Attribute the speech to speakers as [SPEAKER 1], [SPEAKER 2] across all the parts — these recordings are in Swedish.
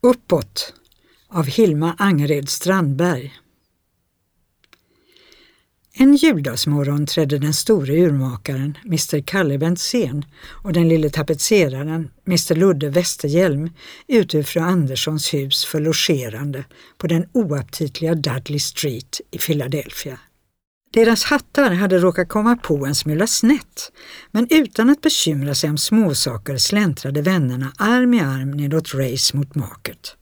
[SPEAKER 1] Uppåt av Hilma Angered Strandberg. En juldagsmorgon trädde den store urmakaren, Mr Kalle Bentzén, och den lille tapetseraren, Mr Ludde Westerhjelm, ut ur fru Anderssons hus för logerande på den oaptitliga Dudley Street i Philadelphia. Deras hattar hade råkat komma på en smula snett, men utan att bekymra sig om småsaker släntrade vännerna arm i arm nedåt Race mot Market.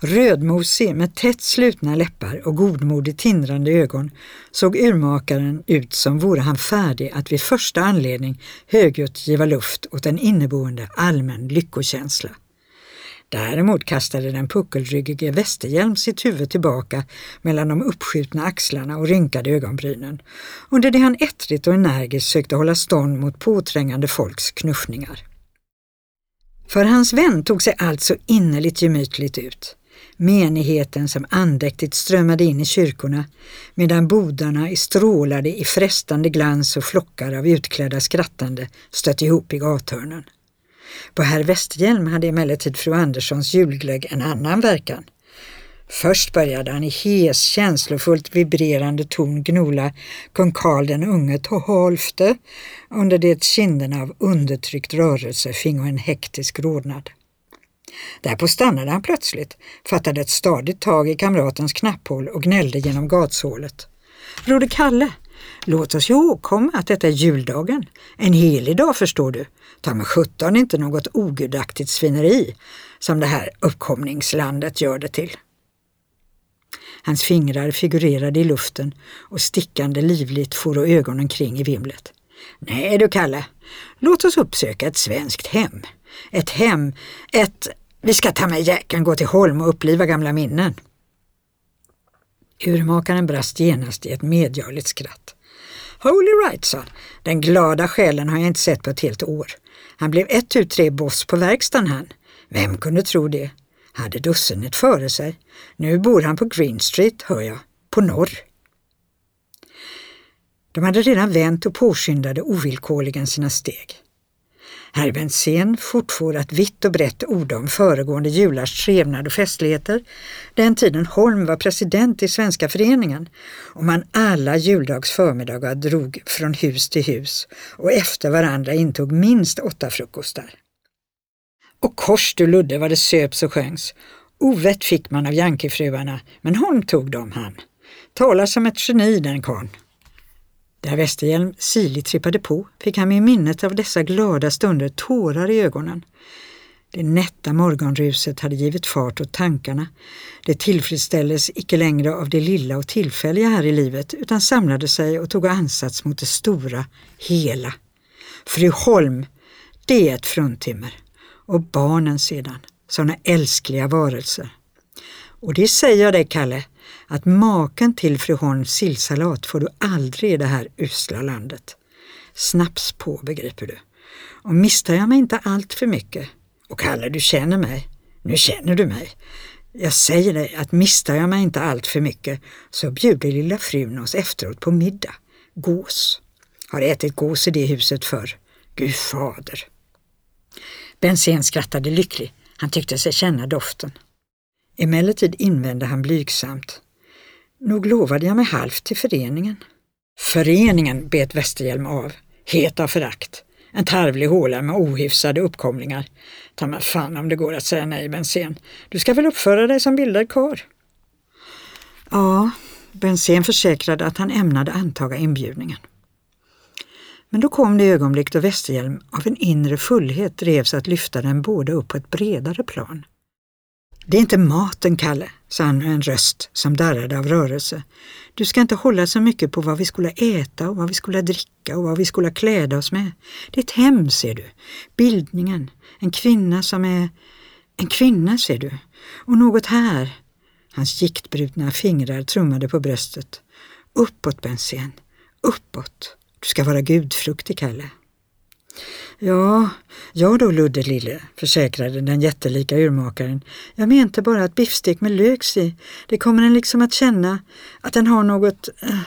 [SPEAKER 1] Rödmosig med tätt slutna läppar och godmodigt tindrande ögon såg urmakaren ut som vore han färdig att vid första anledning högljutt giva luft åt en inneboende allmän lyckokänsla. Däremot kastade den puckelryggige Västerhjelm sitt huvud tillbaka mellan de uppskjutna axlarna och rynkade ögonbrynen, under det han ettrigt och energiskt sökte hålla stånd mot påträngande folks knuffningar. För hans vän tog sig alltså innerligt gemytligt ut. Menigheten som andäktigt strömmade in i kyrkorna medan bodarna i strålade i frestande glans och flockar av utklädda skrattande stötte ihop i gathörnen. På herr Westerhjelm hade emellertid fru Anderssons julglögg en annan verkan. Först började han i hes, känslofullt vibrerande ton gnola kung Karl den unge Toholfte under det kinderna av undertryckt rörelse fingo en hektisk rodnad. Därpå stannade han plötsligt, fattade ett stadigt tag i kamratens knapphål och gnällde genom gatshålet. Broder Kalle, låt oss ihågkomma att detta är juldagen. En helig dag förstår du. Ta med sjutton inte något ogudaktigt svineri som det här uppkomningslandet gör det till. Hans fingrar figurerade i luften och stickande livligt for ögonen kring i vimlet. Nej du Kalle, låt oss uppsöka ett svenskt hem. Ett hem, ett vi ska ta med jäkeln gå till Holm och uppliva gamla minnen. Urmakaren brast genast i ett medgörligt skratt. Holy right, sa Den glada själen har jag inte sett på ett helt år. Han blev ett tu tre boss på verkstaden han. Vem kunde tro det? Hade dussinet före sig. Nu bor han på Green Street, hör jag, på norr. De hade redan vänt och påskyndade ovillkorligen sina steg. Herr Bensén fortfor att vitt och brett orda om föregående julars trevnad och festligheter, den tiden Holm var president i Svenska föreningen och man alla juldags förmiddagar drog från hus till hus och efter varandra intog minst åtta frukostar. Och kors du Ludde vad det söps och sjöngs. Ovett fick man av Yankee-fruarna, men Holm tog dem han. Talar som ett geni den karln. Där Westerhjelm sirligt trippade på fick han med minnet av dessa glada stunder tårar i ögonen. Det nätta morgonruset hade givit fart åt tankarna. Det tillfredsställdes icke längre av det lilla och tillfälliga här i livet utan samlade sig och tog ansats mot det stora, hela. Fru Holm, det är ett fruntimmer. Och barnen sedan, sådana älskliga varelser. Och det säger jag dig, Kalle, att maken till fru Holms sillsallad får du aldrig i det här usla landet. Snaps på, begriper du. Och misstar jag mig inte allt för mycket, och Kalle, du känner mig, nu känner du mig. Jag säger dig att misstar jag mig inte allt för mycket så bjuder lilla frun oss efteråt på middag. Gås. Har ätit gås i det huset förr. Gud fader. Bensén skrattade lycklig. Han tyckte sig känna doften. Emellertid invände han blygsamt. Nog lovade jag mig halvt till föreningen. Föreningen bet Westerhjelm av, het av förakt. En tarvlig håla med ohyfsade uppkomlingar. Ta mig fan om det går att säga nej, Bensén. Du ska väl uppföra dig som bildad kar? Ja, Bensén försäkrade att han ämnade antaga inbjudningen. Men då kom det ögonblick då Westerhjelm av en inre fullhet drevs att lyfta den båda upp på ett bredare plan. Det är inte maten, Kalle, sa han med en röst som darrade av rörelse. Du ska inte hålla så mycket på vad vi skulle äta och vad vi skulle dricka och vad vi skulle kläda oss med. Det är ett hem, ser du. Bildningen. En kvinna som är en kvinna, ser du. Och något här. Hans giktbrutna fingrar trummade på bröstet. Uppåt, Bensén. Uppåt. Du ska vara gudfruktig, Kalle. Ja, ja då Ludde lille, försäkrade den jättelika urmakaren. Jag menade bara att biffstek med löks i. Det kommer en liksom att känna att den har något eh,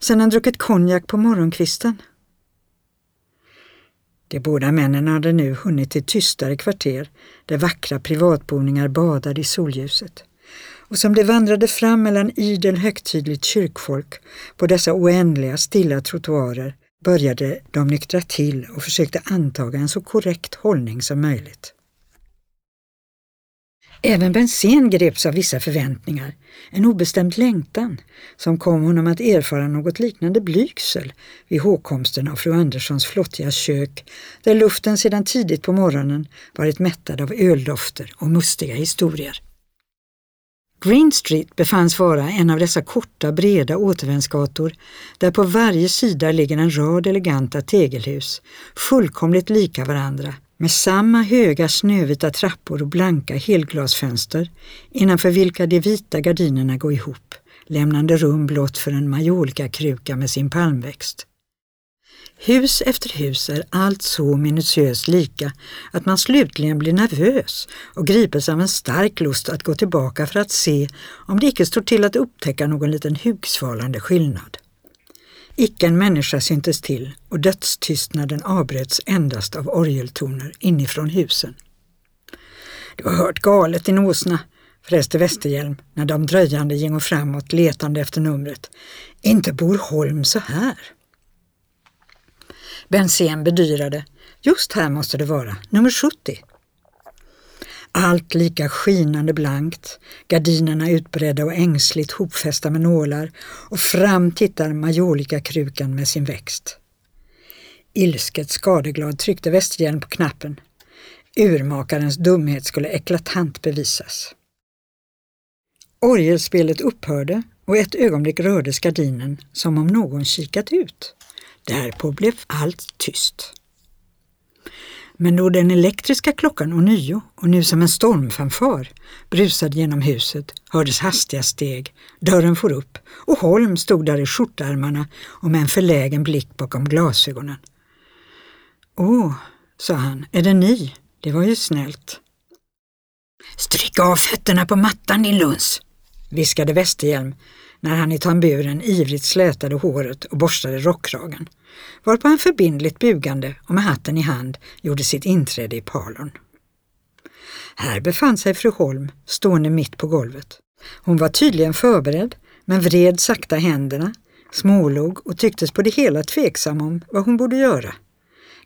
[SPEAKER 1] sen han druckit konjak på morgonkvisten. De båda männen hade nu hunnit till tystare kvarter där vackra privatboningar badade i solljuset. Och som de vandrade fram mellan idel högtidligt kyrkfolk på dessa oändliga stilla trottoarer började de nyktra till och försökte antaga en så korrekt hållning som möjligt. Även Bensén greps av vissa förväntningar, en obestämd längtan som kom honom att erfara något liknande blygsel vid hågkomsten av fru Anderssons flottiga kök där luften sedan tidigt på morgonen varit mättad av öldofter och mustiga historier. Green Street befanns vara en av dessa korta breda återvändsgator där på varje sida ligger en rad eleganta tegelhus, fullkomligt lika varandra med samma höga snövita trappor och blanka helglasfönster innanför vilka de vita gardinerna går ihop, lämnande rum blott för en majolkakruka med sin palmväxt. Hus efter hus är allt så minutiöst lika att man slutligen blir nervös och gripes av en stark lust att gå tillbaka för att se om det icke står till att upptäcka någon liten hugsvalande skillnad. Icke en människa syntes till och dödstystnaden avbröts endast av orgeltoner inifrån husen. Du har hört galet i Åsna, fräste Västerhjelm när de dröjande gingo framåt letande efter numret. Inte bor Holm så här. Bensén bedyrade, just här måste det vara, nummer 70. Allt lika skinande blankt, gardinerna utbredda och ängsligt hopfästa med nålar och fram tittar majolika-krukan med sin växt. Ilsket skadeglad tryckte Westerhjelm på knappen. Urmakarens dumhet skulle eklatant bevisas. Orgelspelet upphörde och ett ögonblick rördes gardinen som om någon kikat ut. Därpå blev allt tyst. Men då den elektriska klockan ånyo, och nu som en stormfanfar, brusade genom huset hördes hastiga steg, dörren for upp och Holm stod där i skjortärmarna och med en förlägen blick bakom glasögonen. Åh, sa han, är det ni? Det var ju snällt. Stryk av fötterna på mattan din luns, viskade Westerhjelm när han i tamburen ivrigt slätade håret och borstade rockkragen, varpå han förbindligt bugande och med hatten i hand gjorde sitt inträde i parlorn. Här befann sig fru Holm stående mitt på golvet. Hon var tydligen förberedd, men vred sakta händerna, smålog och tycktes på det hela tveksam om vad hon borde göra.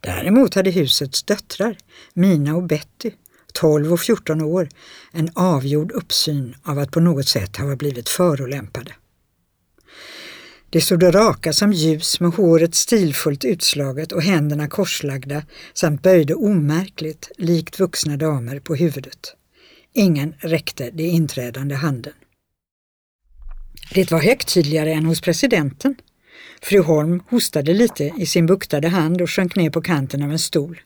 [SPEAKER 1] Däremot hade husets döttrar, Mina och Betty, 12 och 14 år, en avgjord uppsyn av att på något sätt ha blivit förolämpade. De stod raka som ljus med håret stilfullt utslaget och händerna korslagda samt böjde omärkligt, likt vuxna damer, på huvudet. Ingen räckte det inträdande handen. Det var högtidligare än hos presidenten. Fru Holm hostade lite i sin buktade hand och sjönk ner på kanten av en stol.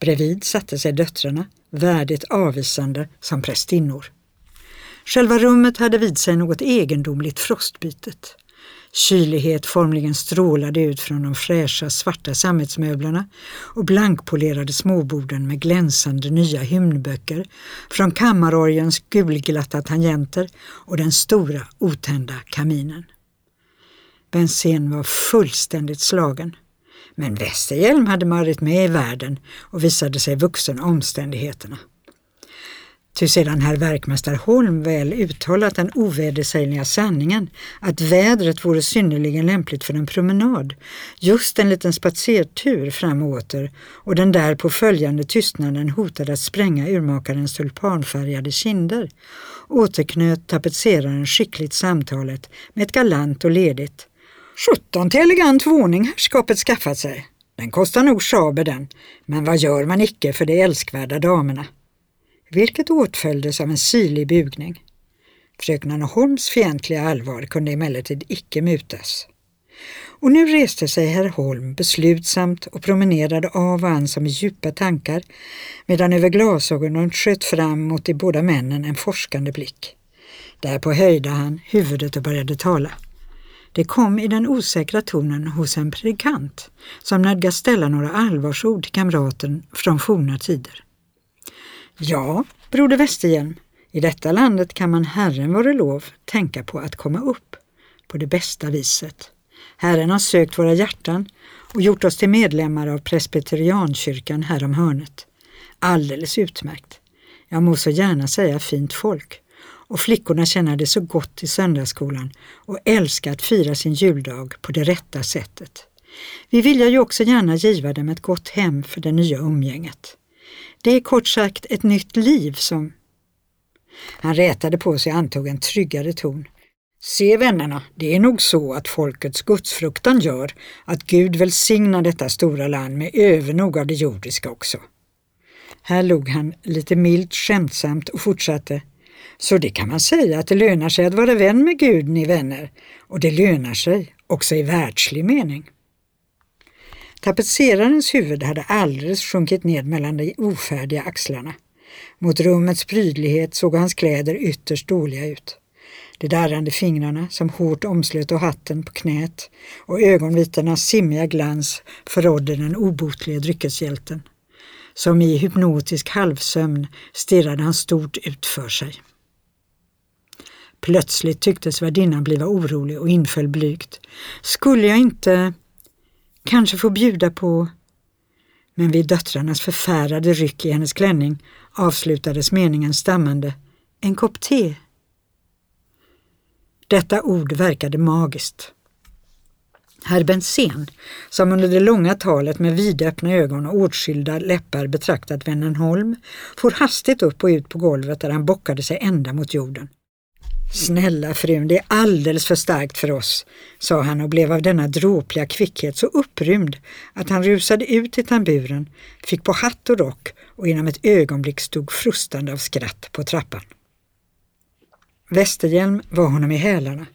[SPEAKER 1] Bredvid satte sig döttrarna, värdigt avvisande som prästinnor. Själva rummet hade vid sig något egendomligt frostbitet. Kylighet formligen strålade ut från de fräscha svarta sammetsmöblerna och blankpolerade småborden med glänsande nya hymnböcker från kammarorgens gulglatta tangenter och den stora otända kaminen. Bensen var fullständigt slagen. Men Westerhjelm hade varit med i världen och visade sig vuxen omständigheterna. Ty sedan herr verkmästare Holm väl uttalat den ovedersägliga sanningen att vädret vore synnerligen lämpligt för en promenad, just en liten spatsertur fram och åter och den därpå följande tystnaden hotade att spränga urmakarens tulpanfärgade kinder, återknöt tapetseraren skickligt samtalet med ett galant och ledigt. Sjutton till elegant våning herrskapet skaffat sig. Den kostar nog schaber den, men vad gör man icke för de älskvärda damerna? Vilket åtföljdes av en syrlig bugning. Fröken Holms fientliga allvar kunde emellertid icke mutas. Och nu reste sig herr Holm beslutsamt och promenerade av och an som i djupa tankar medan över glasögonen sköt fram mot de båda männen en forskande blick. Därpå höjde han huvudet och började tala. Det kom i den osäkra tonen hos en predikant som nödgas ställa några allvarsord till kamraten från forna tider. Ja, broder Westerhjelm, i detta landet kan man Herren vare lov tänka på att komma upp på det bästa viset. Herren har sökt våra hjärtan och gjort oss till medlemmar av Presbyteriankyrkan här om hörnet. Alldeles utmärkt. Jag må så gärna säga fint folk. Och flickorna känner det så gott i söndagsskolan och älskar att fira sin juldag på det rätta sättet. Vi vill ju också gärna giva dem ett gott hem för det nya umgänget. Det är kort sagt ett nytt liv som... Han rätade på sig och antog en tryggare ton. Se vännerna, det är nog så att folkets gudsfruktan gör att Gud välsignar detta stora land med övernog av det jordiska också. Här log han lite milt skämtsamt och fortsatte. Så det kan man säga att det lönar sig att vara vän med Gud, ni vänner, och det lönar sig också i världslig mening. Tapetserarens huvud hade alldeles sjunkit ned mellan de ofärdiga axlarna. Mot rummets prydlighet såg hans kläder ytterst dåliga ut. De darrande fingrarna som hårt omslöt och hatten på knät och ögonvitornas simmiga glans förrådde den obotliga dryckeshjälten. Som i hypnotisk halvsömn stirrade han stort ut för sig. Plötsligt tycktes värdinnan bliva orolig och inföll blygt. Skulle jag inte kanske få bjuda på... Men vid döttrarnas förfärade ryck i hennes klänning avslutades meningen stammande. En kopp te. Detta ord verkade magiskt. Herr Bensén, som under det långa talet med vidöppna ögon och åtskilda läppar betraktat vännen Holm, for hastigt upp och ut på golvet där han bockade sig ända mot jorden. Snälla frun, det är alldeles för starkt för oss, sa han och blev av denna dråpliga kvickhet så upprymd att han rusade ut till tamburen, fick på hatt och rock och inom ett ögonblick stod frustande av skratt på trappan. Västerhjelm var honom i hälarna,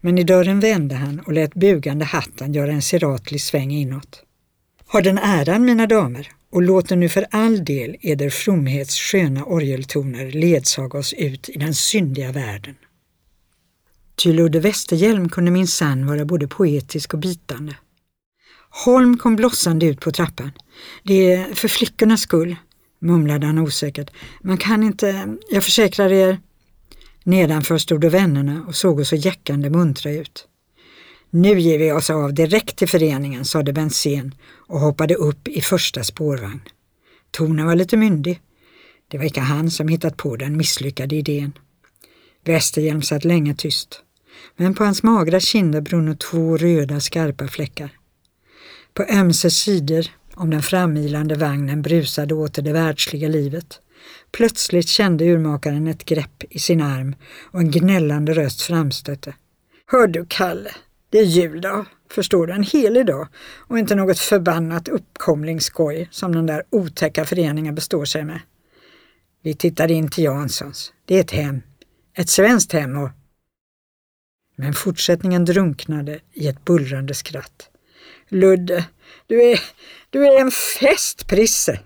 [SPEAKER 1] men i dörren vände han och lät bugande hatten göra en siratlig sväng inåt. Har den äran, mina damer, och låt nu för all del eder fromhets sköna orgeltoner ledsaga oss ut i den syndiga världen. Ty Ludde Westerhjelm kunde minsann vara både poetisk och bitande. Holm kom blossande ut på trappan. Det är för flickornas skull, mumlade han osäkert. Man kan inte, jag försäkrar er. Nedanför stod vännerna och såg så jäckande muntra ut. Nu ger vi oss av direkt till föreningen, sade Bensén och hoppade upp i första spårvagn. Tonen var lite myndig. Det var inte han som hittat på den misslyckade idén. Westerhjelm satt länge tyst men på hans magra kinder brunno två röda skarpa fläckar. På ömse sidor om den framilande vagnen brusade åter det världsliga livet. Plötsligt kände urmakaren ett grepp i sin arm och en gnällande röst framstötte. Hör du Kalle, det är juldag, förstår du, en helig dag och inte något förbannat uppkomlingsskoj som den där otäcka föreningen består sig med. Vi tittar in till Janssons. Det är ett hem. Ett svenskt hem och men fortsättningen drunknade i ett bullrande skratt. Ludde, du är, du är en festprisse!”